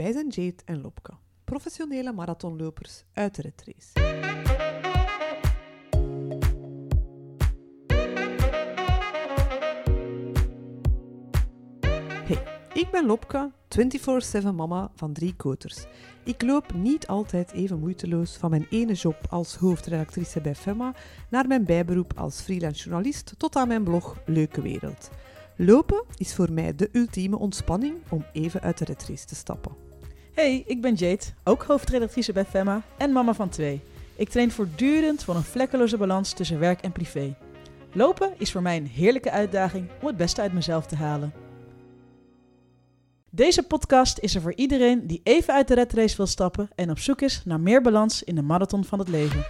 Wij zijn Jade en Lopke, professionele marathonlopers uit de retrace. Hey, ik ben Lopke, 24-7 mama van drie koters. Ik loop niet altijd even moeiteloos van mijn ene job als hoofdredactrice bij Femma naar mijn bijberoep als freelance journalist tot aan mijn blog Leuke Wereld. Lopen is voor mij de ultieme ontspanning om even uit de retrace te stappen. Hey, ik ben Jade, ook hoofdredactrice bij Femma en mama van twee. Ik train voortdurend voor een vlekkeloze balans tussen werk en privé. Lopen is voor mij een heerlijke uitdaging om het beste uit mezelf te halen. Deze podcast is er voor iedereen die even uit de red race wil stappen en op zoek is naar meer balans in de marathon van het leven.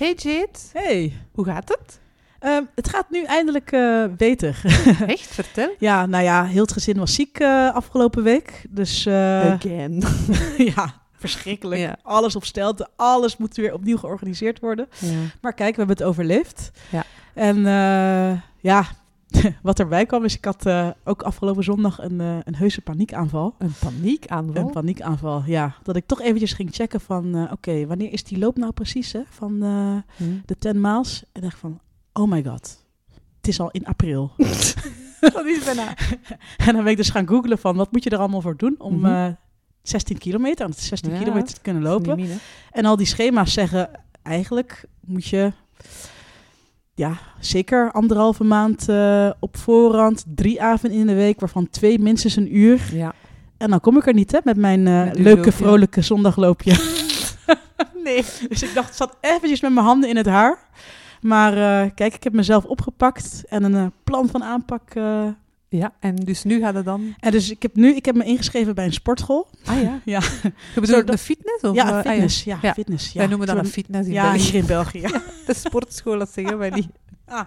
Hey Jade, Hey, hoe gaat het? ehm, het gaat nu eindelijk eh, beter. Echt, vertel. ja, nou ja, heel het gezin was ziek eh, afgelopen week. Dus eh, Again. ja, verschrikkelijk. Ja. Alles op stelte, alles moet weer opnieuw georganiseerd worden. Ja. Maar kijk, we hebben het overleefd. Ja. En ja, wat erbij kwam is, ik had eh, ook afgelopen zondag een, eh, een heuse paniekaanval. Een paniekaanval? Een paniekaanval, ja. Dat ik toch eventjes ging checken van, eh, oké, wanneer is die loop nou precies, hè? Van Hm. de 10 miles. En dacht van, oh my god, het is al in april. Dat is bijna... en dan ben ik dus gaan googlen van, wat moet je er allemaal voor doen om... Mhm. eh, 16 kilometer, want het is 16 Ja, kilometer te kunnen lopen. En al die schema's zeggen eigenlijk moet je ja, zeker anderhalve maand eh, op voorhand, drie avonden in de week, waarvan twee minstens een uur. Ja. En dan kom ik er niet hè, met mijn eh, Met leuke, loopje. vrolijke zondagloopje. Nee. dus ik dacht, ik zat eventjes met mijn handen in het haar. Maar eh, kijk, ik heb mezelf opgepakt en een plan van aanpak. Ja, en dus nu gaat het dan... en dus ik heb nu, ik heb me ingeschreven bij een sportschool. Ah ja. Ja, Je bedoelt de fitness? Of, ja, ah, fitness. ja. Ja. fitness. Ja. Wij noemen dat een fitness in Ja, België. hier in België. Ja. De sportschool, dat zeggen wij niet. Ah.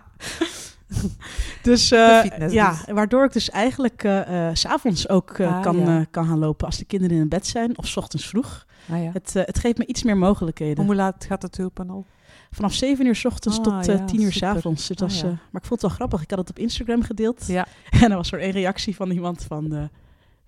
dus fitness ja, dus. waardoor ik dus eigenlijk eh eh, s s'avonds ook Ah, kan, kan gaan lopen als de kinderen in bed zijn of s ochtends vroeg. Ah, ja. Het, het geeft me iets meer mogelijkheden. Hoe laat gaat het open al? Vanaf 7 uur s ochtends Ah, tot eh, ja, 10 uur s avonds. Ah, was, ja. eh, maar ik vond het wel grappig. Ik had het op Instagram gedeeld. Ja. En er was er een reactie van iemand van... eh,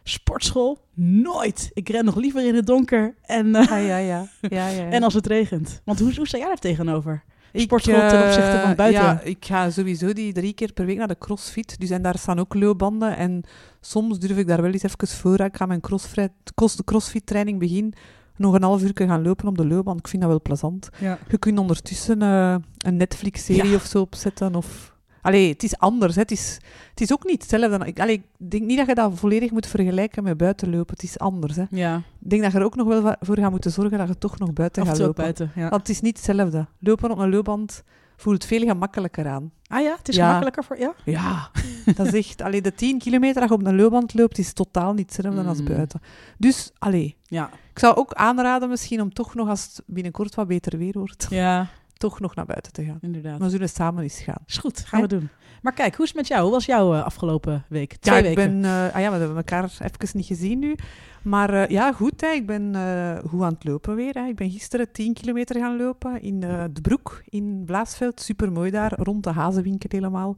Sportschool? Nooit. Ik ren nog liever in het donker en, eh, Ah, ja, ja. ja, ja, ja. en als het regent. Want hoe, hoe sta jij daar tegenover? Ik, sportschool ten opzichte van eh, buiten? Ja, ik ga sowieso die drie keer per week naar de crossfit. Dus en daar staan ook loopbanden. En soms durf ik daar wel eens even voor. Ik ga mijn crossfit, cross, crossfit training beginnen. Nog een half uur gaan lopen op de loopband. Ik vind dat wel plezant. Ja. Je kunt ondertussen eh, een Netflix-serie Ja. of zo opzetten. Of... Allee, het is anders. Hè. Het, is, het is ook niet hetzelfde. Ik, allee, ik denk niet dat je dat volledig moet vergelijken met buitenlopen. Het is anders. Hè. Ja, Ik denk dat je er ook nog wel voor gaat moeten zorgen dat je toch nog buiten gaat lopen. buiten. Ja. Want het is niet hetzelfde. Lopen op een loopband voelt veel gemakkelijker aan. Ah ja, het is Ja. gemakkelijker voor... Ja? Ja, dat is echt... Allee, de 10 kilometer dat je op een loopband loopt, is totaal niet hetzelfde als Mm. buiten. Dus, allee, Ja. ik zou ook aanraden misschien om toch nog, als het binnenkort wat beter weer wordt, Ja, toch nog naar buiten te gaan. inderdaad. We zullen samen eens gaan. Is goed, gaan we doen. Maar kijk, hoe is het met jou? Hoe was jouw eh, afgelopen week? Twee ja, ik weken. ben... eh, ah ja, we hebben elkaar even niet gezien nu. Maar eh, ja, goed, hè, ik ben eh, goed aan het lopen weer. Hè. Ik ben gisteren 10 kilometer gaan lopen in eh, de Broek in Blaasveld. Supermooi daar, rond de hazenwinkel helemaal.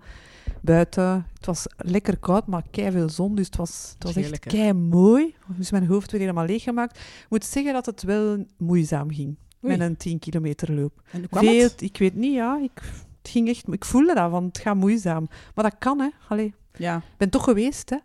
Buiten, het was lekker koud, maar kei veel zon, dus het was, het was echt kei mooi. Dus mijn hoofd weer helemaal leeggemaakt. Ik moet zeggen dat het wel moeizaam ging, Oei. met een 10 kilometer loop. En Veel, het? ik weet niet, ja. Ik, het ging echt, ik voelde dat, want het gaat moeizaam. Maar dat kan, hè. Allee, Ja, ik ben toch geweest, hè.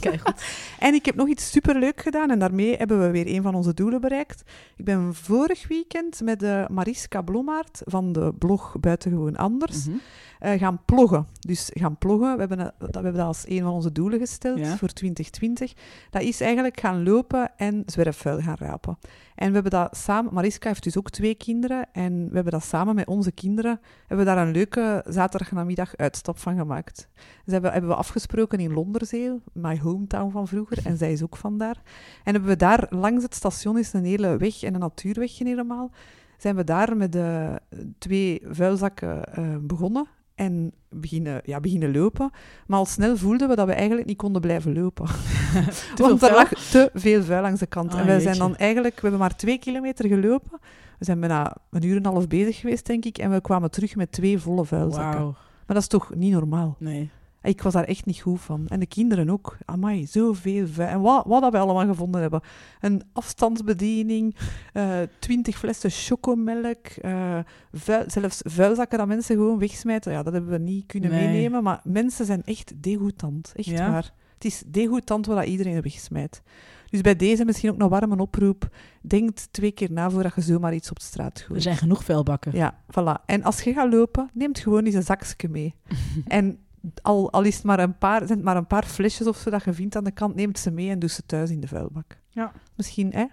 kijk goed. En ik heb nog iets superleuk gedaan en daarmee hebben we weer een van onze doelen bereikt. Ik ben vorig weekend met de Mariska Blommaert van de blog Buitengewoon Anders Mhm. eh, gaan ploggen. Dus gaan ploggen, we hebben, dat, we hebben dat als een van onze doelen gesteld Ja. voor 2020. Dat is eigenlijk gaan lopen en zwerfvuil gaan rapen. En we hebben dat samen, Mariska heeft dus ook twee kinderen en we hebben dat samen met onze kinderen, hebben we daar een leuke zaterdagnamiddag uitstap van gemaakt. Dus hebben, hebben we afgesproken in Londerzeel, my hometown van vroeger, en zij is ook vandaar. En hebben we daar langs het station is een hele weg en een natuurwegje helemaal. Zijn we daar met de twee vuilzakken eh, begonnen. en beginnen, ja, beginnen lopen. Maar al snel voelden we dat we eigenlijk niet konden blijven lopen. Want er lag te veel vuil langs de kant. Ah, en wij jeetje. zijn dan eigenlijk, we hebben maar twee kilometer gelopen. We zijn bijna een uur en een half bezig geweest, denk ik. En we kwamen terug met twee volle vuilzakken. Maar dat is toch niet normaal? Nee. Ik was daar echt niet goed van. En de kinderen ook. Amai, zoveel vuil. En wat, wat dat we allemaal gevonden hebben. Een afstandsbediening, eh, twintig flessen chocomelk, eh, vuil- zelfs vuilzakken dat mensen gewoon wegsmijten. Ja, dat hebben we niet kunnen Nee. meenemen. Maar mensen zijn echt degoutant. Echt Ja? waar. Het is degoutant wat dat iedereen wegsmijt. Dus bij deze misschien ook nog warm een oproep. Denk twee keer na voordat je zomaar iets op de straat gooit. Er zijn genoeg vuilbakken. Ja, voilà. En als je gaat lopen, neemt gewoon eens een zakje mee. en al, al is het maar een paar, zijn het maar een paar flesjes of zo dat je vindt aan de kant, neemt ze mee en doet ze thuis in de vuilbak. Ja. Misschien, hè?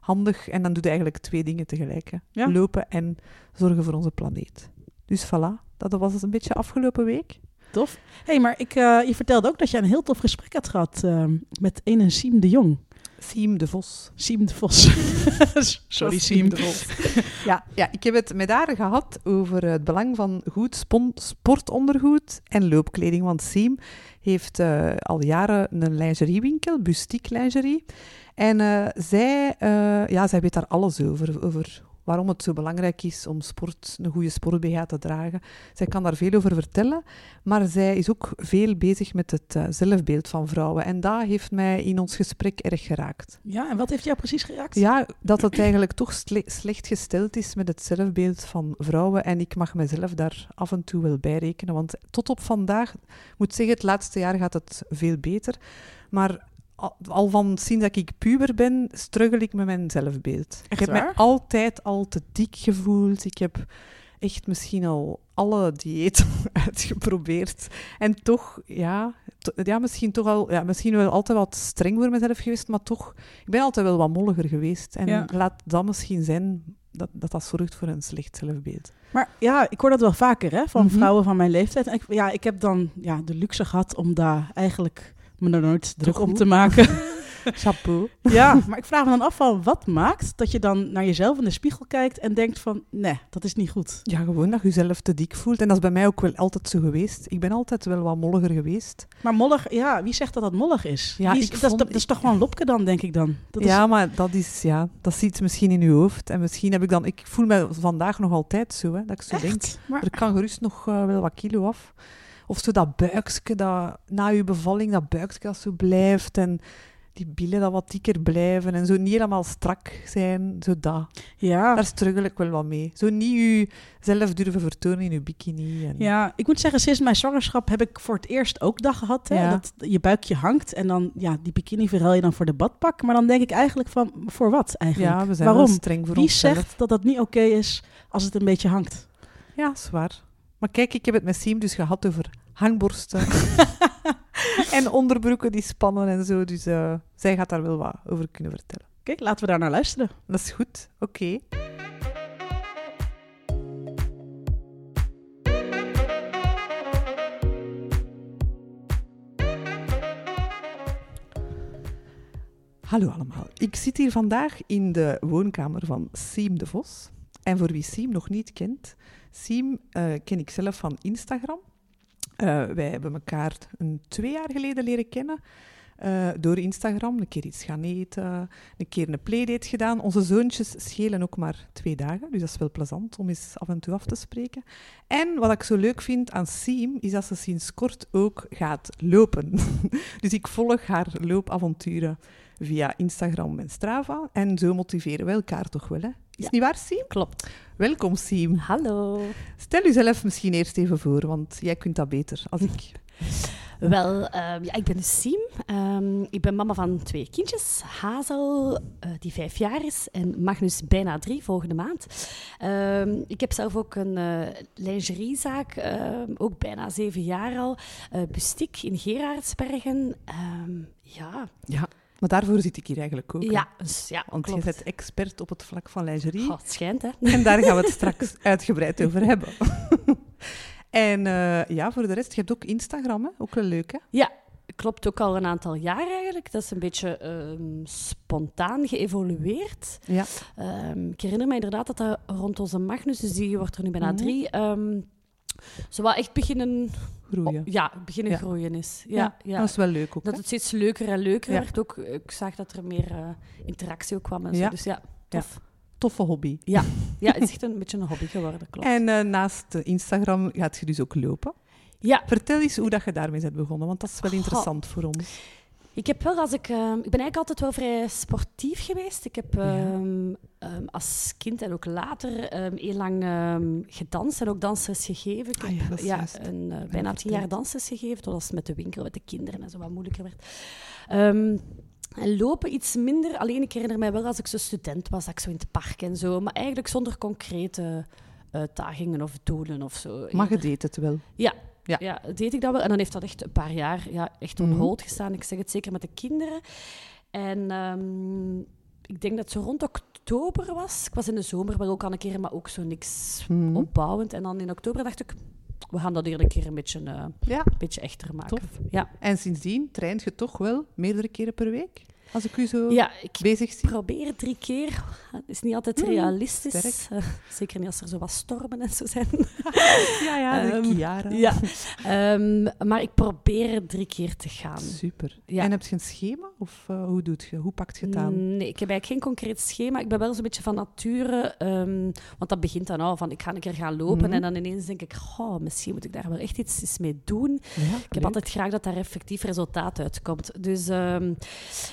Handig. En dan doe je eigenlijk twee dingen tegelijk. Hè? Ja. Lopen en zorgen voor onze planeet. Dus voilà. Dat was het een beetje afgelopen week. Tof. hey, maar ik, eh, je vertelde ook dat je een heel tof gesprek had gehad ehm, met een Siem de Jong. Siem de Vos. Siem de Vos. Sorry, Siem. de Vos. ja, ja, ik heb het met haar gehad over het belang van goed sportondergoed en loopkleding. Want Siem heeft eh, al jaren een lingeriewinkel, Bustiek Lingerie. En eh, zij, eh, ja, zij weet daar alles over, over waarom het zo belangrijk is om sport, een goede sport-BH te dragen. Zij kan daar veel over vertellen, maar zij is ook veel bezig met het eh, zelfbeeld van vrouwen. En dat heeft mij in ons gesprek erg geraakt. Ja, en wat heeft jou precies geraakt? Ja, dat het eigenlijk toch sle- slecht gesteld is met het zelfbeeld van vrouwen. En ik mag mezelf daar af en toe wel bij rekenen. Want tot op vandaag, ik moet zeggen, het laatste jaar gaat het veel beter. Maar al- van sinds dat ik puber ben, struggle ik met mijn zelfbeeld. ik heb waar? me altijd al te dik gevoeld. Ik heb echt misschien al alle diëten uitgeprobeerd. En toch, ja, to- ja, misschien toch al, ja, misschien wel altijd wat streng voor mezelf geweest, maar toch, ik ben altijd wel wat molliger geweest. En Ja. laat dat misschien zijn dat, dat dat zorgt voor een slecht zelfbeeld. Maar ja, ik hoor dat wel vaker hè, van Mhm. vrouwen van mijn leeftijd. En ik, ja, ik heb dan ja, de luxe gehad om daar eigenlijk me er nooit druk om goed. te maken. Chapeau. ja, maar ik vraag me dan af van wat maakt dat je dan naar jezelf in de spiegel kijkt en denkt van nee, dat is niet goed. Ja, gewoon dat je jezelf te dik voelt. En dat is bij mij ook wel altijd zo geweest. Ik ben altijd wel wat molliger geweest. Maar mollig, ja, wie zegt dat dat mollig is? Ja, is- ik dat, is- vond- dat is toch gewoon lopke dan, denk ik dan? Dat is, ja, maar dat is, ja, dat zit misschien in je hoofd. En misschien heb ik dan, ik voel me vandaag nog altijd zo, hè, dat ik zo echt? denk. Maar, Er kan gerust nog eh, wel wat kilo af. Of zo dat buikje, dat na je bevalling, dat buikje dat zo blijft. En die billen dat wat dikker blijven. En zo niet helemaal strak zijn. Zo dat. ja, Daar struggle ik wel wat mee. Zo niet jezelf durven vertonen in je bikini. En... ja, ik moet zeggen, sinds mijn zwangerschap heb ik voor het eerst ook dat gehad. Hè, Ja. Dat je buikje hangt en dan, ja, die bikini verruil je dan voor de badpak. Maar dan denk ik eigenlijk van, voor wat eigenlijk? Ja, we zijn Waarom? streng voor Wie onszelf. zegt dat dat niet oké is als het een beetje hangt? Ja, zwaar. Maar kijk, ik heb het met Siem dus gehad over hangborsten. en onderbroeken die spannen en zo. Dus eh, zij gaat daar wel wat over kunnen vertellen. Kijk, laten we daar naar luisteren. Dat is goed. Oké. Hallo allemaal. Ik zit hier vandaag in de woonkamer van Siem de Vos. En voor wie Siem nog niet kent, Siem eh, ken ik zelf van Instagram. Eh, wij hebben elkaar een twee jaar geleden leren kennen eh, door Instagram. Een keer iets gaan eten, een keer een playdate gedaan. Onze zoontjes schelen ook maar twee dagen, dus dat is wel plezant om eens af en toe af te spreken. En wat ik zo leuk vind aan Siem, is dat ze sinds kort ook gaat lopen. dus ik volg haar loopavonturen via Instagram en Strava. En zo motiveren we elkaar toch wel, hè? Is Ja. niet waar, Siem? Klopt. Welkom, Siem. Hallo. Stel jezelf misschien eerst even voor, want jij kunt dat beter als ik. Wel, ehm, ja, ik ben dus Siem. Ehm, ik ben mama van twee kindjes. Hazel, eh, die vijf jaar is, en Magnus bijna drie, volgende maand. Ehm, ik heb zelf ook een eh lingeriezaak, ook bijna zeven jaar al. Eh Bustiek in Gerardsbergen. Ja, Ja, maar daarvoor zit ik hier eigenlijk ook. hè. ja, dus, ja Want klopt. je bent expert op het vlak van lingerie. Goh, het schijnt, hè. En daar gaan we het straks uitgebreid over hebben. en eh, ja, voor de rest, je hebt ook Instagram, hè? ook wel leuk, hè? Ja, klopt ook al een aantal jaar eigenlijk. Dat is een beetje ehm, spontaan geëvolueerd. Ja. Ehm, ik herinner me inderdaad dat dat rond onze Magnus, dus die wordt er nu bijna Mhm. drie, ehm, Zo wat echt beginnen, Groeien. ja, beginnen Ja. groeien is. Ja, ja. Dat is wel leuk ook. Dat hè? het steeds leuker en leuker Ja. werd ook. Ik zag dat er meer eh, interactie ook kwam en zo. Ja. Dus ja, tof. Toffe hobby. Ja. het is echt een beetje een hobby geworden, klopt. En eh, naast eh, Instagram gaat je dus ook lopen. Ja, Vertel eens hoe dat je daarmee bent begonnen, want dat is wel interessant voor ons. Ik heb wel als ik, ehm, ik ben eigenlijk altijd wel vrij sportief geweest. Ik heb ehm, ehm, als kind en ook later heel lang gedanst en ook dansles gegeven. Ik Ah heb ja, is juist. een, eh, bijna tien jaar dansles gegeven, totdat het met de winkel, met de kinderen en zo wat moeilijker werd. En lopen iets minder. Alleen ik herinner mij wel als ik zo student was, dat ik zo in het park en zo. Maar eigenlijk zonder concrete uitdagingen of doelen of zo. Maar je deed het wel. Ja. Ja. Ja. deed ik dat wel. En dan heeft dat echt een paar jaar ja, echt on Mhm. hold gestaan. Ik zeg het zeker met de kinderen. En ehm, ik denk dat het zo rond oktober was. Ik was in de zomer wel ook al een keer, maar ook zo niks Mhm. opbouwend. En dan in oktober dacht ik, we gaan dat hier een keer een beetje, eh, Ja, een beetje echter maken. tof. Ja. En sindsdien traint je toch wel meerdere keren per week? Als ik u zo ja, ik bezig zie. probeer drie keer. Het is niet altijd Mhm, realistisch. Eh, zeker niet als er zo wat stormen en zo zijn. Ja, ja, de Ehm, Chiara. ja. Ehm, maar ik probeer drie keer te gaan. Super. Ja. En heb je een schema? Of eh, hoe doet je? Hoe pakt je het aan? Nee, ik heb eigenlijk geen concreet schema. Ik ben wel zo'n beetje van nature. ehm, want dat begint dan al van, ik ga een keer gaan lopen. Mhm. En dan ineens denk ik, oh, misschien moet ik daar wel echt iets, mee doen. Ja, Ik heb altijd graag dat daar effectief resultaat uitkomt. Dus ehm,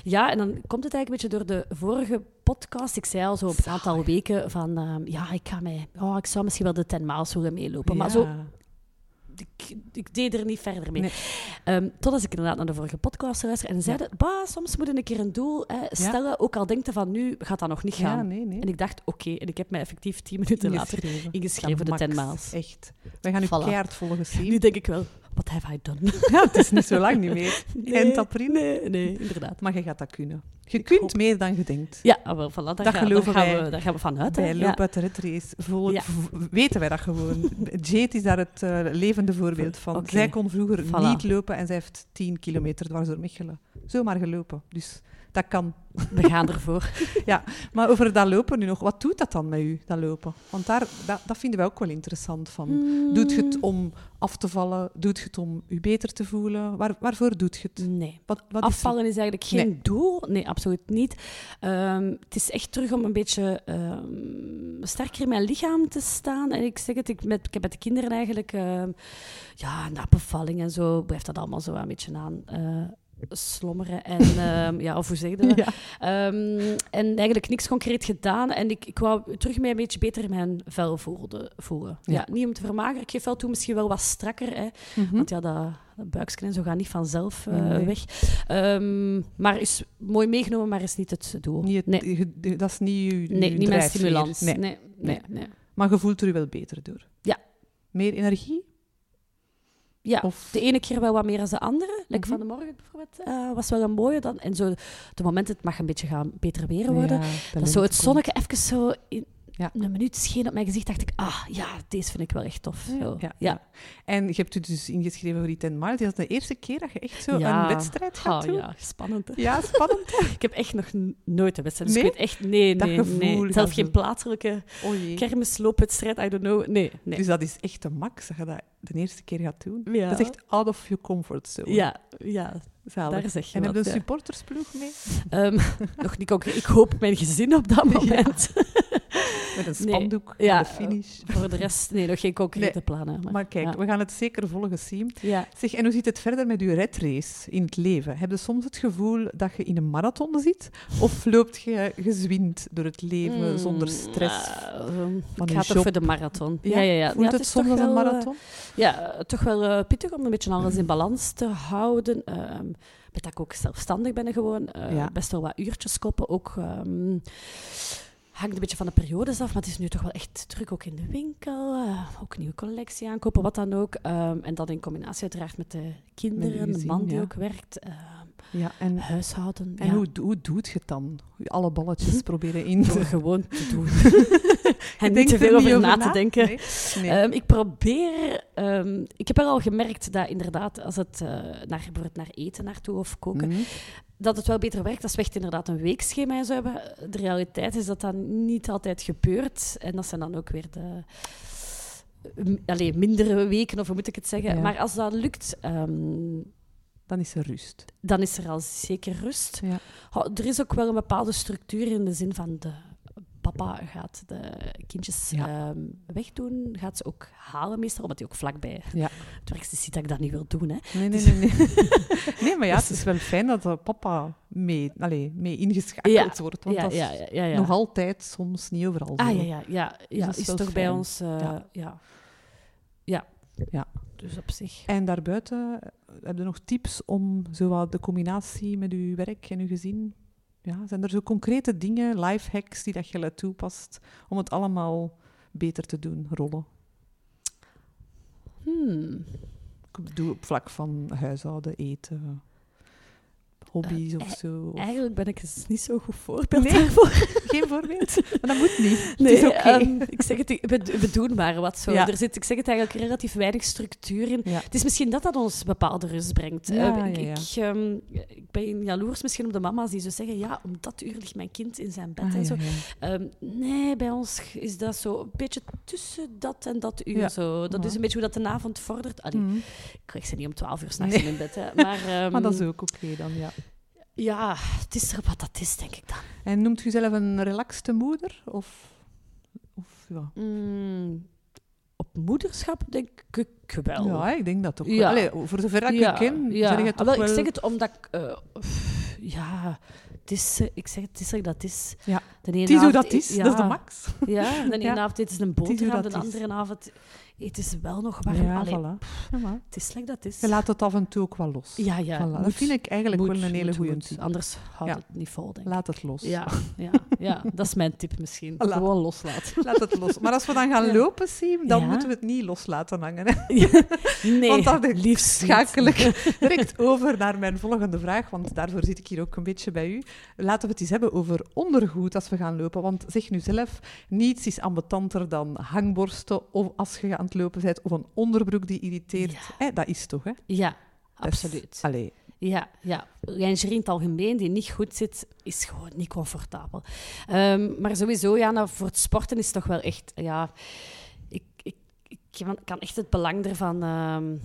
ja, en dan komt het eigenlijk een beetje door de vorige podcast. Ik zei al zo op een aantal weken van, ehm, ja, ik ga mij, oh, ik zou misschien wel de 10 miles willen meelopen. Maar zo, ik, ik deed er niet verder mee. Nee. Ehm, totdat ik inderdaad naar de vorige podcast luisterde en zeiden, bah, soms moet je een keer een doel hè, stellen, ook al denkt je van nu gaat dat nog niet gaan. Ja, nee, nee. En ik dacht, oké, en ik heb mij effectief tien minuten later Ingeschreven. voor de 10 Max, miles. Echt. Wij gaan u Voilà. keihard volgen zien. Nu denk ik wel, what have I done? Ja, het is niet zo lang niet meer. Eind april. Nee, nee, inderdaad. Maar je gaat dat kunnen. Je Ik kunt hoop- meer dan je denkt. Ja, ah, wel, voilà, daar, Dat ga- daar geloven gaan wij we, daar gaan we vanuit. Bij Ja. Loop uit de Red Race vol- Ja. weten wij dat gewoon. Jade is daar het eh, levende voorbeeld van. Zij kon vroeger Voilà. niet lopen en zij heeft 10 kilometer dwars door Mechelen. Zomaar gelopen. Dus dat kan. We gaan ervoor. Maar over dat lopen nu nog, wat doet dat dan met u, dat lopen? Want daar, dat, dat vinden wij ook wel interessant van. Doet je het om af te vallen? Doet je het om je beter te voelen? Waar, waarvoor doet je het? Nee. Wat, wat Afvallen is eigenlijk geen Nee. doel. Nee, absoluut niet. Ehm, het is echt terug om een beetje ehm, sterker in mijn lichaam te staan. En ik zeg het, ik, met, ik heb met de kinderen eigenlijk... ehm, ja, na bevalling en zo blijft dat allemaal zo een beetje aan... eh, slommeren en em, ja, of hoe zeg je dat? Ja. Ehm, en eigenlijk niks concreet gedaan. En ik, ik wou terug mij een beetje beter in mijn vel voelde, voelen. Ja. Ja. niet om te vermageren. Ik geef wel toe misschien wel wat strakker. Hè. Mhm. Want ja, dat, dat buiksken en zo gaat niet vanzelf eh, Nee. weg. Ehm, maar is mooi meegenomen, maar is niet het doel. Niet het- nee, je- je- dat is niet uw, nee uw niet mijn stimulans. Nee. Nee. Nee, nee, Maar je voelt er u wel beter door. Ja. Meer energie? Ja, Of... de ene keer wel wat meer dan de andere. Like Mhm. van de morgen bijvoorbeeld eh, was wel een mooie. Dan. En zo, de moment het mag een beetje gaan beter weer worden. Ja, dat zo het zonnetje even zo in Ja. een minuut scheen op mijn gezicht. dacht ik, ah ja, deze vind ik wel echt tof. Zo. Ja, ja. En je hebt u dus ingeschreven voor die 10 miles. Is dat de eerste keer dat je echt zo een wedstrijd gaat Ah, doen? ja, spannend. hè. Ja, spannend. Ik heb echt nog nooit een wedstrijd. Dus Nee? ik weet echt, nee, Dat nee, gevoel nee. Zelfs geen plaatselijke Oh kermisloopwedstrijd, I don't know. Nee, nee. Dus dat is echt de max dat je dat de eerste keer gaat doen. ja. Dat is echt out of your comfort zone. Ja, ja, Zalig. daar zeg je En heb je een supportersploeg mee? Ehm, nog niet concreet. Ik hoop mijn gezin op dat Ja. Met een Nee. spandoek Ja. aan de finish. Voor de rest, nee, nog geen concrete Nee. plannen. Maar, Maar kijk, ja. we gaan het zeker volgen, Siem. Ja. Zeg, en hoe zit het verder met uw redrace in het leven? Heb je soms het gevoel dat je in een marathon zit? Of loopt je gezwind door het leven Mm, zonder stress? eh, van ik ga toch voor de marathon. Ja, ja, ja. Voelt het, soms als een eh, marathon? Ja, eh, toch wel eh, pittig om een beetje alles in balans te houden. Ehm, met dat ik ook zelfstandig ben gewoon. eh, Ja. Best wel wat uurtjes koppen. Ook ehm, hangt een beetje van de periodes af. Maar het is nu toch wel echt druk ook in de winkel. eh, ook nieuwe collectie aankopen, wat dan ook. Ehm, en dat in combinatie uiteraard met de kinderen. gezin, de man die ja. ook werkt. ehm, Ja, en, huishouden. en ja. hoe, hoe doet je het dan? Alle balletjes proberen in te... gewoon te doen. En niet te er veel over niet na te denken. Nee? Nee. Ehm, ik probeer... ehm, ik heb wel al gemerkt dat inderdaad, als het eh, naar, bijvoorbeeld naar eten naartoe of koken, Mhm. dat het wel beter werkt als we echt inderdaad een weekschema en zo hebben. De realiteit is dat dat niet altijd gebeurt. En dat zijn dan ook weer de allee, mindere weken, of hoe moet ik het zeggen. Ja. Maar als dat lukt, ehm, Dan is er rust. dan is er al zeker rust. Ja. Ha, er is ook wel een bepaalde structuur in de zin van de papa gaat de kindjes Ja. ehm, wegdoen, gaat ze ook halen meestal, omdat hij ook vlakbij Ja. het werkste ziet dat ik dat niet wil doen. Hè. Nee, nee, nee. Nee, nee maar ja, het is wel fijn dat de papa mee, allee, mee ingeschakeld Ja. wordt. Want dat is nog altijd soms niet overal zo. Ah ja, ja, ja, ja dat is toch bij ons. Ja. ja. Ja. Dus op zich. En daarbuiten, eh, heb je nog tips om zo wat de combinatie met uw werk en uw gezin? Ja, zijn er zo concrete dingen, lifehacks die dat je toepast om het allemaal beter te doen, rollen? Hmm. Ik bedoel op vlak van huishouden, eten, hobby's of eh, zo. of- Eigenlijk ben ik dus niet zo goed voorbeeld Nee? daarvoor. Geen voorbeeld? Maar dat moet niet. Nee, het is oké. ehm, ik zeg het, we, we doen maar wat zo. Ja. Er zit, ik zeg het eigenlijk relatief weinig structuur in. Ja. Het is misschien dat dat ons bepaalde rust brengt. Ja, Eh, ik. Ik, ehm, ik ben jaloers misschien op de mama's die zo zeggen, ja, om dat uur ligt mijn kind in zijn bed Ah, en zo. Ehm, nee, bij ons is dat zo een beetje tussen dat en dat uur. Zo. Dat is een beetje hoe dat de avond vordert. Allee, Mhm. Ik krijg ze niet om twaalf uur s'nachts Nee. in bed. Hè. Maar, Maar dat is ook oké dan, ja. Ja, het is er wat dat is, denk ik dan. En noemt u zelf een relaxte moeder? Of, of ja. Mm, op moederschap denk ik wel. Ja, ik denk dat. Ja. Allee, voor zover dat ik ja, ken, ja. zeg je toch wel, wel... Ik zeg het omdat ik... eh, pff, ja, het is, eh, ik zeg het, is er dat is. Ja. De ene Het is hoe dat is, ja, dat is de max. Ja, de ene avond eten ze een is boterham, de is. andere avond eten ze wel nog warm. Ja, Allee, voilà. Ja, maar Het is slecht dat het is. Je laat het af en toe ook wel los. Ja, ja. Voilà. Dat vind ik eigenlijk moet, wel een hele goede tip. Anders houdt Ja. het niet vol, denk ik. Laat het los. Ja, ja, ja, dat is mijn tip misschien. Voilà. Gewoon loslaten. Laat het los. Maar als we dan gaan lopen, Siem, dan moeten we het niet los laten hangen. Hè? Nee, Want dan liefst schakel ik direct over naar mijn volgende vraag, want daarvoor zit ik hier ook een beetje bij u. Laten we het eens hebben over ondergoed als we gaan lopen. Want zeg nu zelf, niets is ambetanter dan hangborsten of als je aan het lopen bent, of een onderbroek die irriteert. Ja. Hè, dat is toch, hè? Ja, Dat is- absoluut. Allee, Ja, ja. lingerie in het algemeen die niet goed zit, is gewoon niet comfortabel. Ehm, maar sowieso, ja, nou, voor het sporten is het toch wel echt... Ja, ik, ik, ik kan- echt het belang ervan ehm,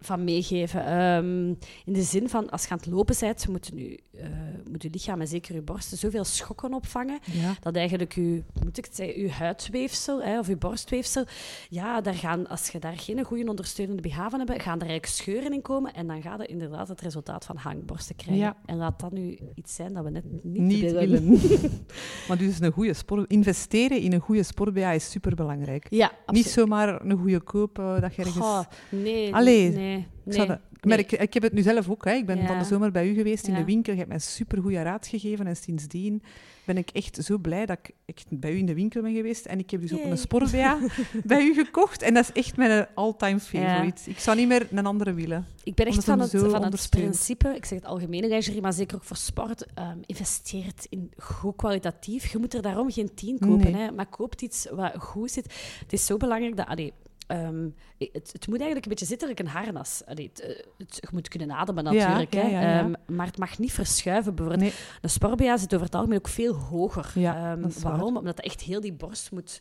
van meegeven. Ehm, in de zin van, als je aan het lopen bent, moet je, eh, moet je lichaam en zeker je borsten zoveel schokken opvangen, ja. dat eigenlijk je, moet ik het zeggen, je huidweefsel hè, of je borstweefsel, ja, daar gaan, als je daar geen goede ondersteunende BH van hebt, gaan er eigenlijk scheuren in komen en dan gaat je inderdaad het resultaat van hangborsten krijgen. Ja. En laat dat nu iets zijn dat we net niet, Niet willen. willen. maar dus een goede sport... Investeren in een goede sport is superbelangrijk. Ja, Niet absoluut. zomaar een goede koop eh, dat je ergens... Nee, Allee, nee, Ik, nee. zou dat- ik merk, ik heb het nu zelf ook. Hè. Ik ben Ja. van de zomer bij u geweest in Ja. de winkel. Je hebt mij super goede raad gegeven. En sindsdien ben ik echt zo blij dat ik echt bij u in de winkel ben geweest. En ik heb dus ook een sport bij u gekocht. En dat is echt mijn all-time favorite. Ik zou niet meer een andere willen. Ik ben echt van het, van het principe, ik zeg het algemene lingerie, maar zeker ook voor sport, ehm investeert in goed kwalitatief. Je moet er daarom geen tien kopen, Nee. hè, maar koopt iets wat goed zit. Het is zo belangrijk dat... Allee, ehm, het, het moet eigenlijk een beetje zitten like een harnas. Allee, het, eh, het- je moet kunnen ademen natuurlijk, ja, hè, ja, ja. ehm, maar het mag niet verschuiven. Bijvoorbeeld, Nee. een sport zit over het algemeen ook veel hoger. Ehm, waar. waarom? Omdat het echt heel die borst moet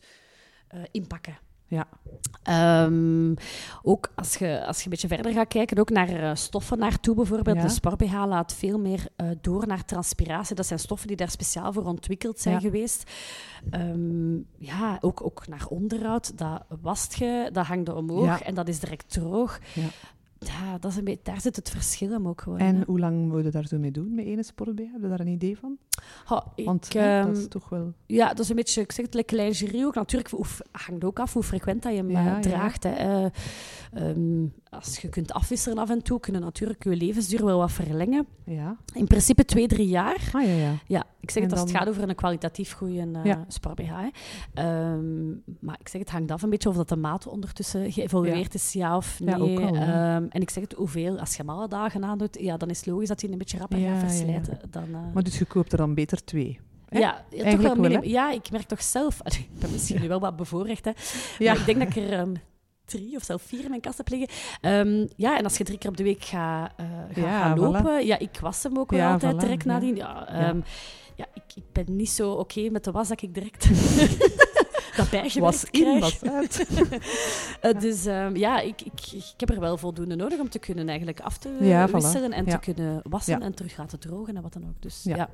eh, inpakken. Ja. Ehm, ook als je, als je een beetje verder gaat kijken, ook naar eh, stoffen naartoe bijvoorbeeld. Ja. De sport-BH laat veel meer eh, door naar transpiratie. Dat zijn stoffen die daar speciaal voor ontwikkeld zijn Ja. geweest. Ehm, ja, ook, ook naar onderhoud. Dat wast je, dat hangt er omhoog Ja. en dat is direct droog. Ja. Dat is een beetje, daar zit het verschil hem ook gewoon. En hè. hoe lang moet je daar zo mee doen, met ene sport Heb je daar een idee van? Ik, Want hè, dat ehm, is toch wel... Ja, dat is een beetje, ik zeg het, like lingerie ook. Natuurlijk hoe, hangt ook af hoe frequent dat je hem Ja, eh, ja. draagt. Hè. Eh, ehm, als je kunt afwisselen af en toe, kunnen natuurlijk je levensduur wel wat verlengen. Ja. In principe twee, drie jaar. Ah, ja, ja. Ja, ik zeg En het als het gaat over een kwalitatief goede uh, Ja. sport-BH. hè. Ehm, maar ik zeg het hangt af een beetje of dat de maat ondertussen geëvolueerd is, ja of nee. ook al, ja. Ehm, en ik zeg het, hoeveel, als je hem alle dagen aandoet, ja, dan is het logisch dat hij een beetje rapper gaat verslijten. Dan, eh, Maar dus je koopt er dan beter twee. hè? ja, toch wel Ja, ik merk toch zelf... Allee, ik ben misschien nu wel wat bevoorrecht, hè. Ja. Maar ik denk dat ik er ehm, drie of zelfs vier in mijn kast heb liggen. Ehm, ja, en als je drie keer op de week gaat eh, ga, Ja, gaan voilà. lopen... Ja, ik was hem ook wel Ja, altijd voilà, direct ja. nadien. Ja, ehm, ja. ik, ik ben niet zo oké met de was dat ik direct dat bijgewerkt Was in, was uit. Eh, dus ehm, ja, ik, ik, ik heb er wel voldoende nodig om te kunnen eigenlijk af te Ja, voilà. en te kunnen wassen en terug laten drogen en wat dan ook. Dus Ja.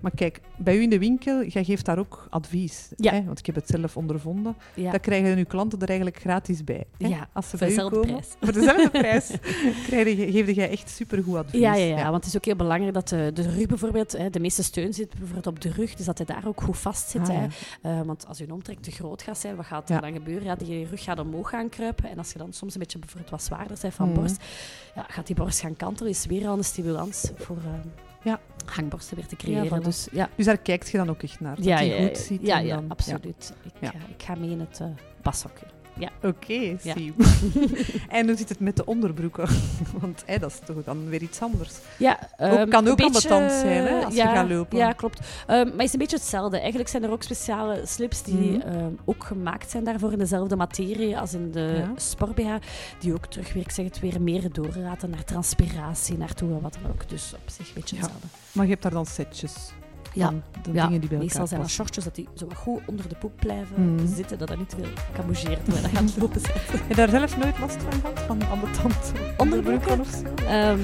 Maar kijk, bij u in de winkel, jij geeft daar ook advies. Hè? Want ik heb het zelf ondervonden. ja. Dat krijgen uw klanten er eigenlijk gratis bij. Hè? Ja, Als ze voor u dezelfde prijs. Voor dezelfde prijs krijg je, geef jij echt supergoed advies. Ja, ja, ja, want het is ook heel belangrijk dat de, de rug bijvoorbeeld, hè, de meeste steun zit bijvoorbeeld op de rug, dus dat hij daar ook goed vast zit. Ah, hè. Eh, want als je omtrek te groot gaat zijn, wat gaat er Ja. dan gebeuren? Ja, die rug gaat omhoog gaan kruipen en als je dan soms een beetje bijvoorbeeld wat zwaarder bent van Mhm. borst, ja, gaat die borst gaan kantelen, is weer al een stimulans voor eh, Ja. hangborsten weer te creëren. dus ja, Dus daar kijkt je dan ook echt naar. Dat ja, die ja, goed ziet. ja, en dan- absoluut. Ik, Ja. ga- ik ga mee in het uh, pashokje. Oké, Ja. zie. en hoe zit het met de onderbroeken? Want hè, dat is toch dan weer iets anders. Ja, ehm, kan ook zijn, hè, als je gaat lopen. Ja, klopt. Ehm, maar het is een beetje hetzelfde. Eigenlijk zijn er ook speciale slips die Mhm. ehm, ook gemaakt zijn daarvoor in dezelfde materie als in de Ja. sport-BH. Die ook terug, weer, ik zeg het weer, meer doorlaten naar transpiratie, naartoe en wat dan ook. Dus op zich een beetje hetzelfde. Maar je hebt daar dan setjes Ja. de Ja, dingen die bij Meestal zijn dat shortjes dat die zo wat goed onder de poep blijven Mhm. zitten, dat dat niet veel camoufleert terwijl dat gaat lopen zijn. Heb je daar zelf nooit last van gehad? Van ambetant onderbroeken of zo? Ehm,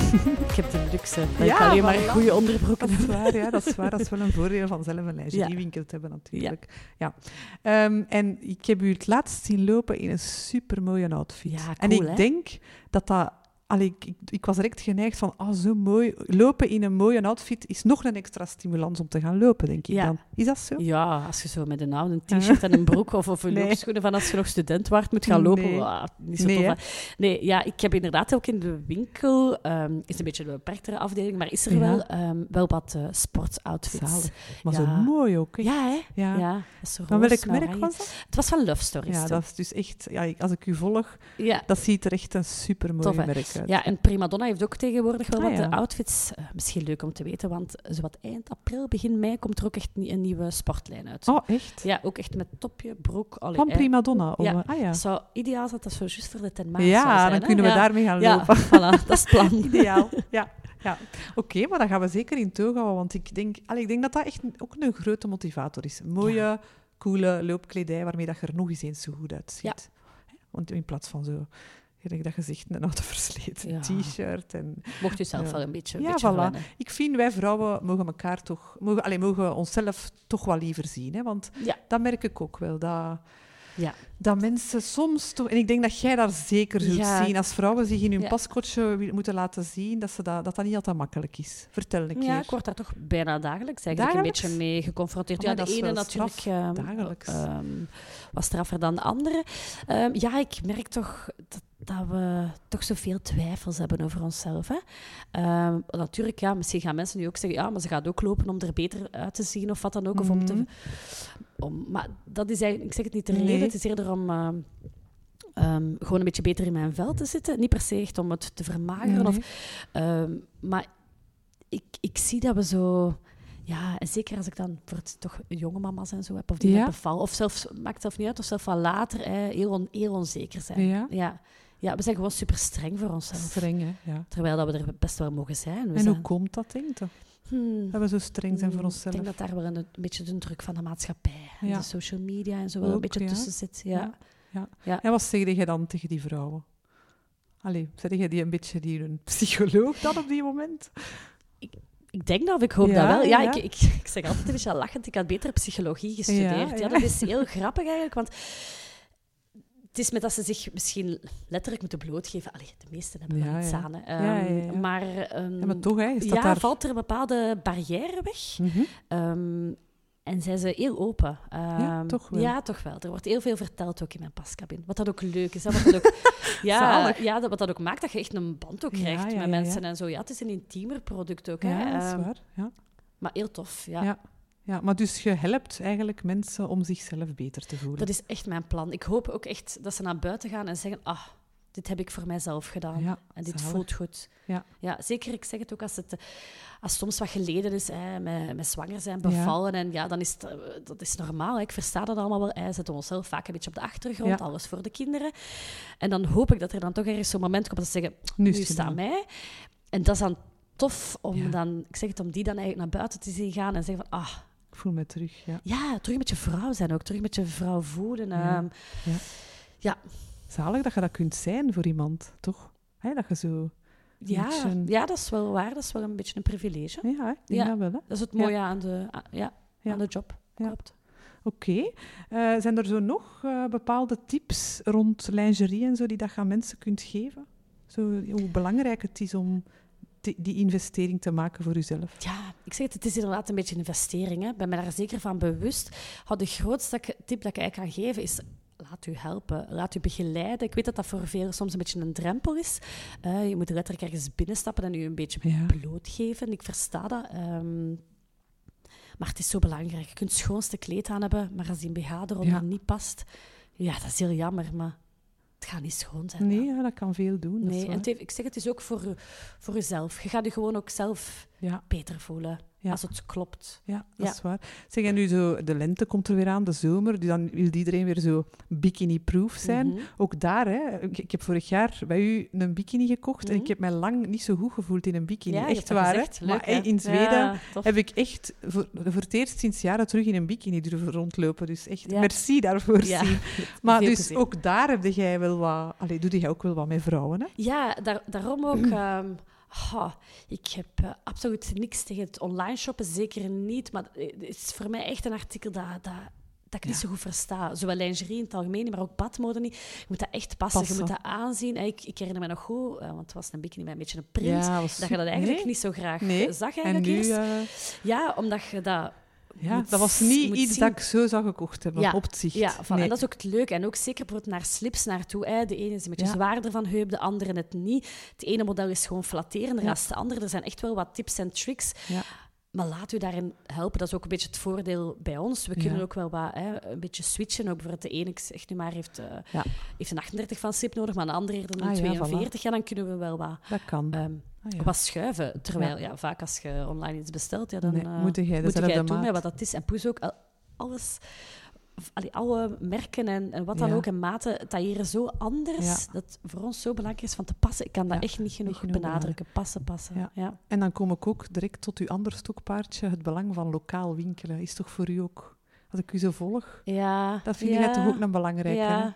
ik heb de luxe dat Ja, ik alleen maar goede onderbroeken Dat is waar, ja. Dat is waar. Dat is wel een voordeel van zelf een lingeriewinkel te hebben, natuurlijk. Ja. Ehm, en ik heb u het laatst zien lopen in een supermooie outfit. Ja, en ik hè? denk dat dat... Allee, ik, ik, ik was direct geneigd van, ah, zo mooi. Lopen in een mooie outfit is nog een extra stimulans om te gaan lopen, denk ik Ja. dan. Is dat zo? Ja, als je zo met een oude t-shirt en een broek of, of een Nee. loopschoenen van als je nog student waart moet gaan lopen. Nee. niet zo Nee, tof. Nee, ja, ik heb inderdaad ook in de winkel, ehm, is een beetje een beperktere afdeling, maar is er Ja. wel, ehm, wel wat eh sportoutfits. Zalig. Maar Ja. zo mooi ook, hè? Ja, hè? Ja. Ja. Van welk merk was dat? Het was van Love Stories. Ja, dat is dus echt... Ja, als ik u volg, dat ziet er echt een supermooi merk uit. Ja, en Prima Donna heeft ook tegenwoordig wel Ah, wat ja. outfits. Eh, misschien leuk om te weten, want zowat eind april, begin mei komt er ook echt een nieuwe sportlijn uit. Oh, echt? Ja, ook echt met topje, broek. allee, Van Prima Donna? of- ja. ah ja. Het zou ideaal zijn dat dat zo juist voor de ten maart zou Ja, zijn. dan hè? kunnen we Ja. daarmee gaan Ja, lopen. voilà, dat is het plan. Ideaal. Ja, ja. Oké, maar dat gaan we zeker in houden, want ik denk, allee, ik denk dat dat echt ook een grote motivator is. Mooie, coole loopkledij waarmee dat je er nog eens eens zo goed uitziet. Ja. Want in plaats van zo, ik dat gezegd, een oude versleten Ja. t-shirt. En... Mocht u zelf wel een beetje, een Ja, beetje voilà. Ik vind, wij vrouwen mogen elkaar toch, mogen, allee, mogen onszelf toch wel liever zien. Hè? Want Ja. dat merk ik ook wel, dat... Ja. Dat mensen soms toch... En ik denk dat jij daar zeker zult Ja. zien. Als vrouwen zich in hun Ja. moeten laten zien, dat, ze dat, dat dat niet altijd makkelijk is. Vertel een keer. Ja, ik word daar toch bijna dagelijks eigenlijk Dagelijks? een beetje mee geconfronteerd. Oh, ja, maar de ene natuurlijk ehm, dagelijks. ehm, wat straffer dan de andere. Ehm, ja, ik merk toch dat, dat we toch zoveel twijfels hebben over onszelf. Hè? Ehm, natuurlijk, ja, misschien gaan mensen nu ook zeggen, ja, maar ze gaat ook lopen om er beter uit te zien of wat dan ook. Of om te, Mhm. om, maar dat is eigenlijk, ik zeg het niet de reden, het is eerder om... ehm, ehm, gewoon een beetje beter in mijn vel te zitten. Niet per se echt om het te vermageren. Of, maar ik, ik zie dat we zo... Ja, en zeker als ik dan voor het toch jonge mama's en zo heb, of die Ja. net bevallen, of zelfs, maakt zelf niet uit, of zelfs van later, hè, heel, on- heel onzeker zijn. Ja. Ja. Ja, we zijn gewoon super streng voor onszelf. Streng, hè? Ja. Terwijl dat we er best wel mogen zijn. We En zijn, hoe komt dat, denk je? Hmm, Dat we zo streng zijn voor hmm, onszelf? Ik denk dat daar wel een, een beetje de druk van de maatschappij en Ja. de social media en zo wel een beetje ja. tussen zit. Ja. Ja. Ja. En wat zeg je dan tegen die vrouwen? Allee, zeg je die een beetje die een psycholoog dan op die moment? Ik denk dat, of ik hoop dat wel. Ja. Ik, ik, ik zeg altijd een beetje lachend, ik had beter psychologie gestudeerd. Ja. dat is heel grappig eigenlijk, want het is met dat ze zich misschien letterlijk moeten blootgeven. Allee, de meesten hebben Ja, iets ja. aan. Ja, ja, Ehm, ja. Maar, ehm, Ja, maar toch, hè? Is dat ja, daar... valt er een bepaalde barrière weg. Mhm. Ehm, en zijn ze heel open. Ehm, toch wel. Ja, toch wel. Er wordt heel veel verteld ook in mijn pascabine. Wat dat ook leuk is. Hè? Wat dat ook, ja, ja, dat, wat dat ook maakt dat je echt een band ook Ja, krijgt ja, met ja, mensen ja. en zo. Ja, het is een intiemer product ook. Hè? Ja, dat is waar. Ja. maar heel tof, ja. Ja. maar dus je helpt eigenlijk mensen om zichzelf beter te voelen. Dat is echt mijn plan. Ik hoop ook echt dat ze naar buiten gaan en zeggen... Ah, dit heb ik voor mijzelf gedaan. Ja, en dit zalig. voelt goed. Ja. ja, zeker. Ik zeg het ook als het, als soms wat geleden is, hè, met, met zwanger zijn, bevallen. En ja, dan is het, eh, dat is normaal. Hè. Ik versta dat allemaal wel. Hè. Zetten onszelf vaak een beetje op de achtergrond. Ja. Alles voor de kinderen. En dan hoop ik dat er dan toch ergens zo'n moment komt dat ze zeggen... Nu Nu staat mij. En dat is dan tof om dan... Ik zeg het, om die dan eigenlijk naar buiten te zien gaan en zeggen van... Ah, voel me terug, ja. Ja, terug met je vrouw zijn ook. Terug met je vrouw voelen. Ja. ehm, Ja. ja. Zalig dat je dat kunt zijn voor iemand, toch? Dat je zo... Ja, beetje- ja, dat is wel waar. Dat is wel een beetje een privilege. Ja, ik denk Ja. dat wel, hè. Dat is het Ja. mooie aan, de, ja, aan de job. Ja. Klopt. Oké. Eh, zijn er zo nog eh, bepaalde tips rond lingerie en zo die dat je aan mensen kunt geven? Zo, hoe belangrijk het is om die, die investering te maken voor jezelf. Ja, ik zeg het, het is inderdaad een beetje een investering. hè. Ik ben me daar zeker van bewust. De grootste tip dat ik eigenlijk kan geven is... Laat u helpen, laat u begeleiden. Ik weet dat dat voor velen soms een beetje een drempel is. Eh, je moet letterlijk ergens binnenstappen en u een beetje Ja. blootgeven. Ik versta dat. ehm, maar het is zo belangrijk. Je kunt het schoonste kleed aan hebben, maar als die BH eronder Ja. niet past... Ja, dat is heel jammer, maar gaat niet schoon zijn. Nee, ja. dat kan veel doen. Nee, en heeft- ik zeg het is ook voor, voor jezelf. Je gaat je gewoon ook zelf Ja, beter voelen Ja. als het klopt. ja, dat Ja. is waar. Zeg, en nu zo, de lente komt er weer aan, de zomer, dus dan wil iedereen weer zo bikini-proof zijn. Mhm. Ook daar, hè, ik, ik heb vorig jaar bij u een bikini gekocht en Mhm. ik heb mij lang niet zo goed gevoeld in een bikini. Ja, echt waar, hè? Leuk, maar hè? in Zweden heb ik echt voor, voor het eerst sinds jaren terug in een bikini durven rondlopen. Dus echt, merci daarvoor, Ja. Maar veel dus ook daar heb jij wel wat... Allee, doe jij ook wel wat met vrouwen, hè? Ja, daar, daarom ook. ehm, ik heb eh, absoluut niks tegen het online shoppen, zeker niet. Maar het is voor mij echt een artikel dat, dat, dat ik niet zo goed versta. Zowel lingerie in het algemeen, maar ook badmode niet. Je moet dat echt passen, Passen. je moet dat aanzien. En Ik, ik herinner me nog goed, eh, want het was een bikini met een beetje een print. was dat je dat eigenlijk nee? niet zo graag Nee. eh, zag En eigenlijk nu... eerst. eh, Ja, omdat je dat... ja, moet- dat was niet iets zien. dat ik zo zou gekocht hebben, Ja. op het zicht. Ja, van, Nee. en dat is ook het leuke. En ook zeker bijvoorbeeld naar slips naartoe. Hè. De ene is een beetje Ja. zwaarder van heup, de andere net niet. Het ene model is gewoon flatterender Ja. dan de andere. Er zijn echt wel wat tips en tricks. Ja. Maar laat u daarin helpen. Dat is ook een beetje het voordeel bij ons. We Ja. kunnen ook wel wat, hè, een beetje switchen. Ook bijvoorbeeld de ene, ik zeg nu maar, heeft, eh, Ja. heeft een 38 van slip nodig, maar een andere eerder een Ah, ja, 42. Ja, dan kunnen we wel wat, Dat kan. ehm, Ah, ja. wat schuiven. Terwijl, ja. vaak als je online iets bestelt, ja, dan Nee, eh, moet jij moet jij doen met wat dat is. En plus ook al- alles, allee, alle merken en, en wat dan Ja. ook en maten tailleren zo anders. Dat voor ons zo belangrijk is van te passen. Ik kan dat echt niet genoeg, genoeg benadrukken. Passen, passen. Ja. En dan kom ik ook direct tot uw ander stokpaardje, het belang van lokaal winkelen. Is toch voor u ook, als ik u zo volg, Ja, dat vind jij toch ook een belangrijke,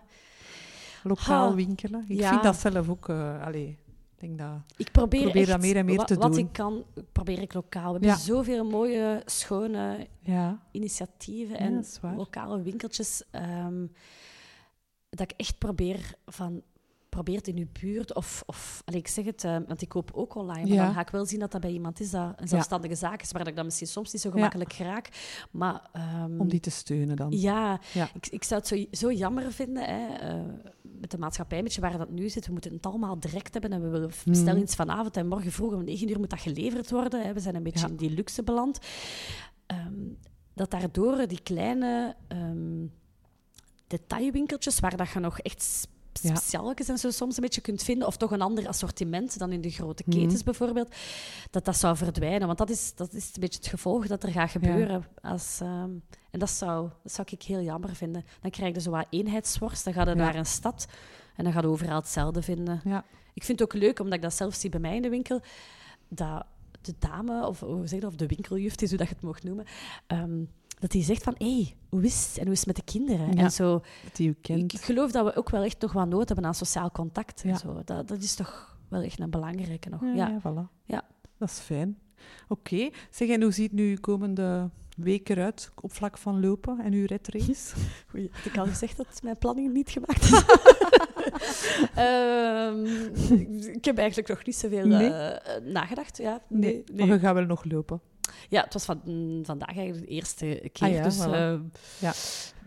Lokaal Ha. winkelen. Ik vind dat zelf ook, eh allee, denk dat... ik probeer, Probeer echt, dat meer en meer wa- te wat doen. ik kan, probeer ik lokaal. We hebben zoveel mooie, schone Ja, initiatieven en lokale winkeltjes. ehm, dat ik echt probeer van probeer het in uw buurt of, of allee, ik zeg het, eh, want ik koop ook online, maar Ja. dan ga ik wel zien dat dat bij iemand is dat een zelfstandige zaak is, waar dat ik dan misschien soms niet zo gemakkelijk raak. Maar ehm, om die te steunen dan. ja, Ja. Ik, ik zou het zo, zo jammer vinden hè, eh, met de maatschappij, een beetje waar dat nu zit. We moeten het allemaal direct hebben en we willen Mhm. bestellen iets vanavond en morgen vroeg om 9 uur moet dat geleverd worden. Hè. We zijn een beetje Ja. in die luxe beland. Ehm, dat daardoor die kleine ehm, detailwinkeltjes, waar dat je nog echt Ja. Speciaaltjes en zo soms een beetje kunt vinden, of toch een ander assortiment dan in de grote Mhm. ketens bijvoorbeeld, dat dat zou verdwijnen. Want dat is, dat is een beetje het gevolg dat er gaat gebeuren. Als, ehm, en dat zou, dat zou ik heel jammer vinden. Dan krijg je zo wat eenheidsworst, dan ga je naar een stad en dan ga je overal hetzelfde vinden. Ja. Ik vind het ook leuk, omdat ik dat zelf zie bij mij in de winkel, dat de dame, of hoe zeg je dat, of de winkeljuf, het is hoe dat je het mocht noemen, ehm, dat die zegt van, hé, hey, hoe is het? En hoe is het met de kinderen? Ja. En zo, Dat kent. ik, geloof dat we ook wel echt nog wat nood hebben aan sociaal contact. En zo. Dat, dat is toch wel echt een belangrijke nog. Ja, voilà. Ja. Dat is fijn. Oké. Zeg, en hoe ziet nu komende week eruit op vlak van lopen en uw redrace? Oei, had ik al gezegd dat mijn planning niet gemaakt is? Ehm, ik heb eigenlijk nog niet zoveel Nee? eh, nagedacht. Ja, Nee, nee, maar je gaat wel nog lopen. Ja, het was van, mm, vandaag eigenlijk de eerste keer. Ah ja, dus voilà. eh, Ja.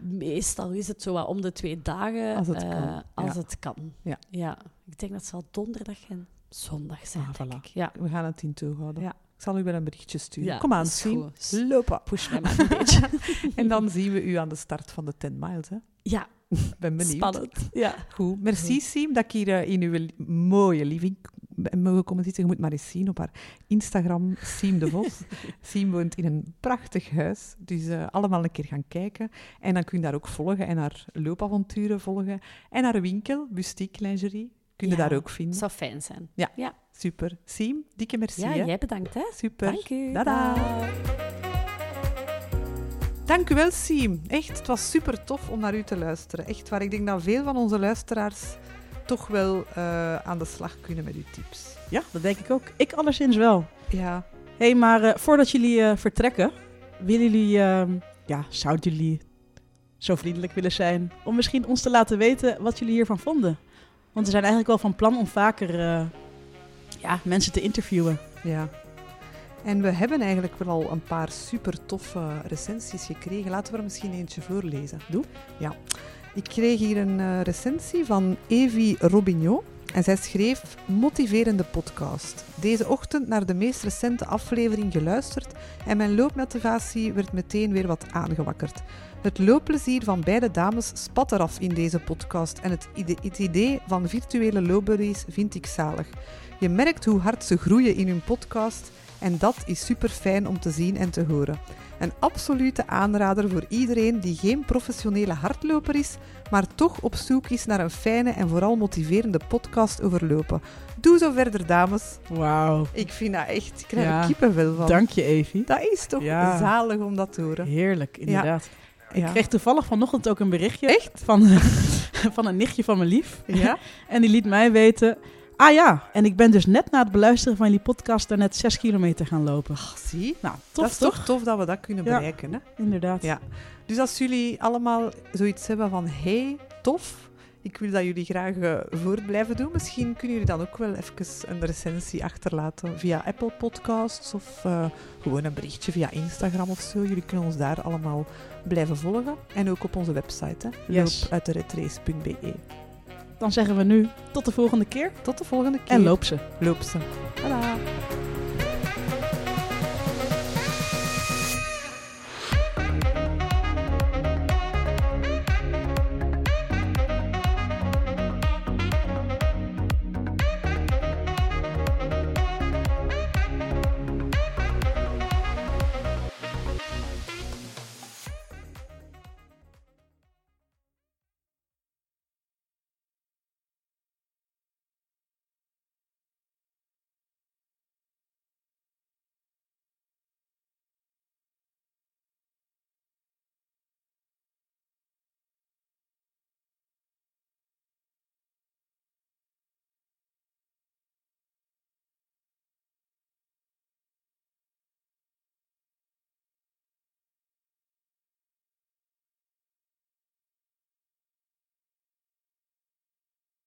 meestal is het zo wat om de twee dagen. Als het eh, kan, Als ja. het kan. Ja. Ik denk dat het zal donderdag en zondag zijn, Ah, voilà. Ja. We gaan het in toog houden. Ja. Ik zal u wel een berichtje sturen. Kom aan, goed. Lopen. Push mij maar een beetje. En dan zien we u aan de start van de 10 miles. Hè. Ja, Ben benieuwd. spannend. Ja. Goed. Merci, Siem, dat ik hier eh, in uw mooie living mogen komen zitten. Je moet maar eens zien op haar Instagram, Siem de Vos. Siem woont in een prachtig huis. Dus eh, allemaal een keer gaan kijken. En dan kun je daar ook volgen en haar loopavonturen volgen. En haar winkel, Bustiek Lingerie, kun je Ja, daar ook vinden. zou fijn zijn. Super. Siem, dikke merci. Ja, hè. jij bedankt, hè. Super. Dank u. Dada. Dank u wel, Siem. Echt, het was super tof om naar u te luisteren. Echt waar, ik denk dat veel van onze luisteraars toch wel uh, aan de slag kunnen met uw tips. Ja, dat denk ik ook. Ik alleszins wel. Ja. Hé, hey, maar uh, voordat jullie uh, vertrekken, willen jullie, ja, zouden jullie zo vriendelijk willen zijn om misschien ons te laten weten wat jullie hiervan vonden? Want we zijn eigenlijk wel van plan om vaker ja, mensen te interviewen. Ja. En we hebben eigenlijk wel al een paar super toffe recensies gekregen. Laten we er misschien eentje voorlezen. Doe. Ja. Ik kreeg hier een uh, recensie van Evie Robignon. En zij schreef: Motiverende podcast. Deze ochtend naar de meest recente aflevering geluisterd en mijn loopmotivatie werd meteen weer wat aangewakkerd. Het loopplezier van beide dames spat eraf in deze podcast en het idee van virtuele loopbuddies vind ik zalig. Je merkt hoe hard ze groeien in hun podcast en dat is super fijn om te zien en te horen. Een absolute aanrader voor iedereen die geen professionele hardloper is, maar toch op zoek is naar een fijne en vooral motiverende podcast over lopen. Doe zo verder, dames. Wauw. Ik vind dat echt, ik krijg ja. er kippenvel van. Dank je, Evie. Dat is toch ja. zalig om dat te horen. Heerlijk, inderdaad. Ja. Ik kreeg toevallig vanochtend ook een berichtje. Echt? Van, van een nichtje van mijn lief. Ja? en die liet mij weten... Ah ja, en ik ben dus net na het beluisteren van jullie podcast daarnet 6 kilometer gaan lopen. Ach, zie. Nou, tof dat is toch? toch tof dat we dat kunnen Ja. bereiken. Hè? Inderdaad. Ja. Dus als jullie allemaal zoiets hebben van hey, tof, ik wil dat jullie graag eh, voort blijven doen, misschien kunnen jullie dan ook wel even een recensie achterlaten via Apple Podcasts of eh, gewoon een berichtje via Instagram of zo. Jullie kunnen ons daar allemaal blijven volgen. En ook op onze website, hè, Yes. loopuitderetrace.be. Dan zeggen we nu tot de volgende keer Tot de volgende keer. en loop ze. Loop ze. Tada.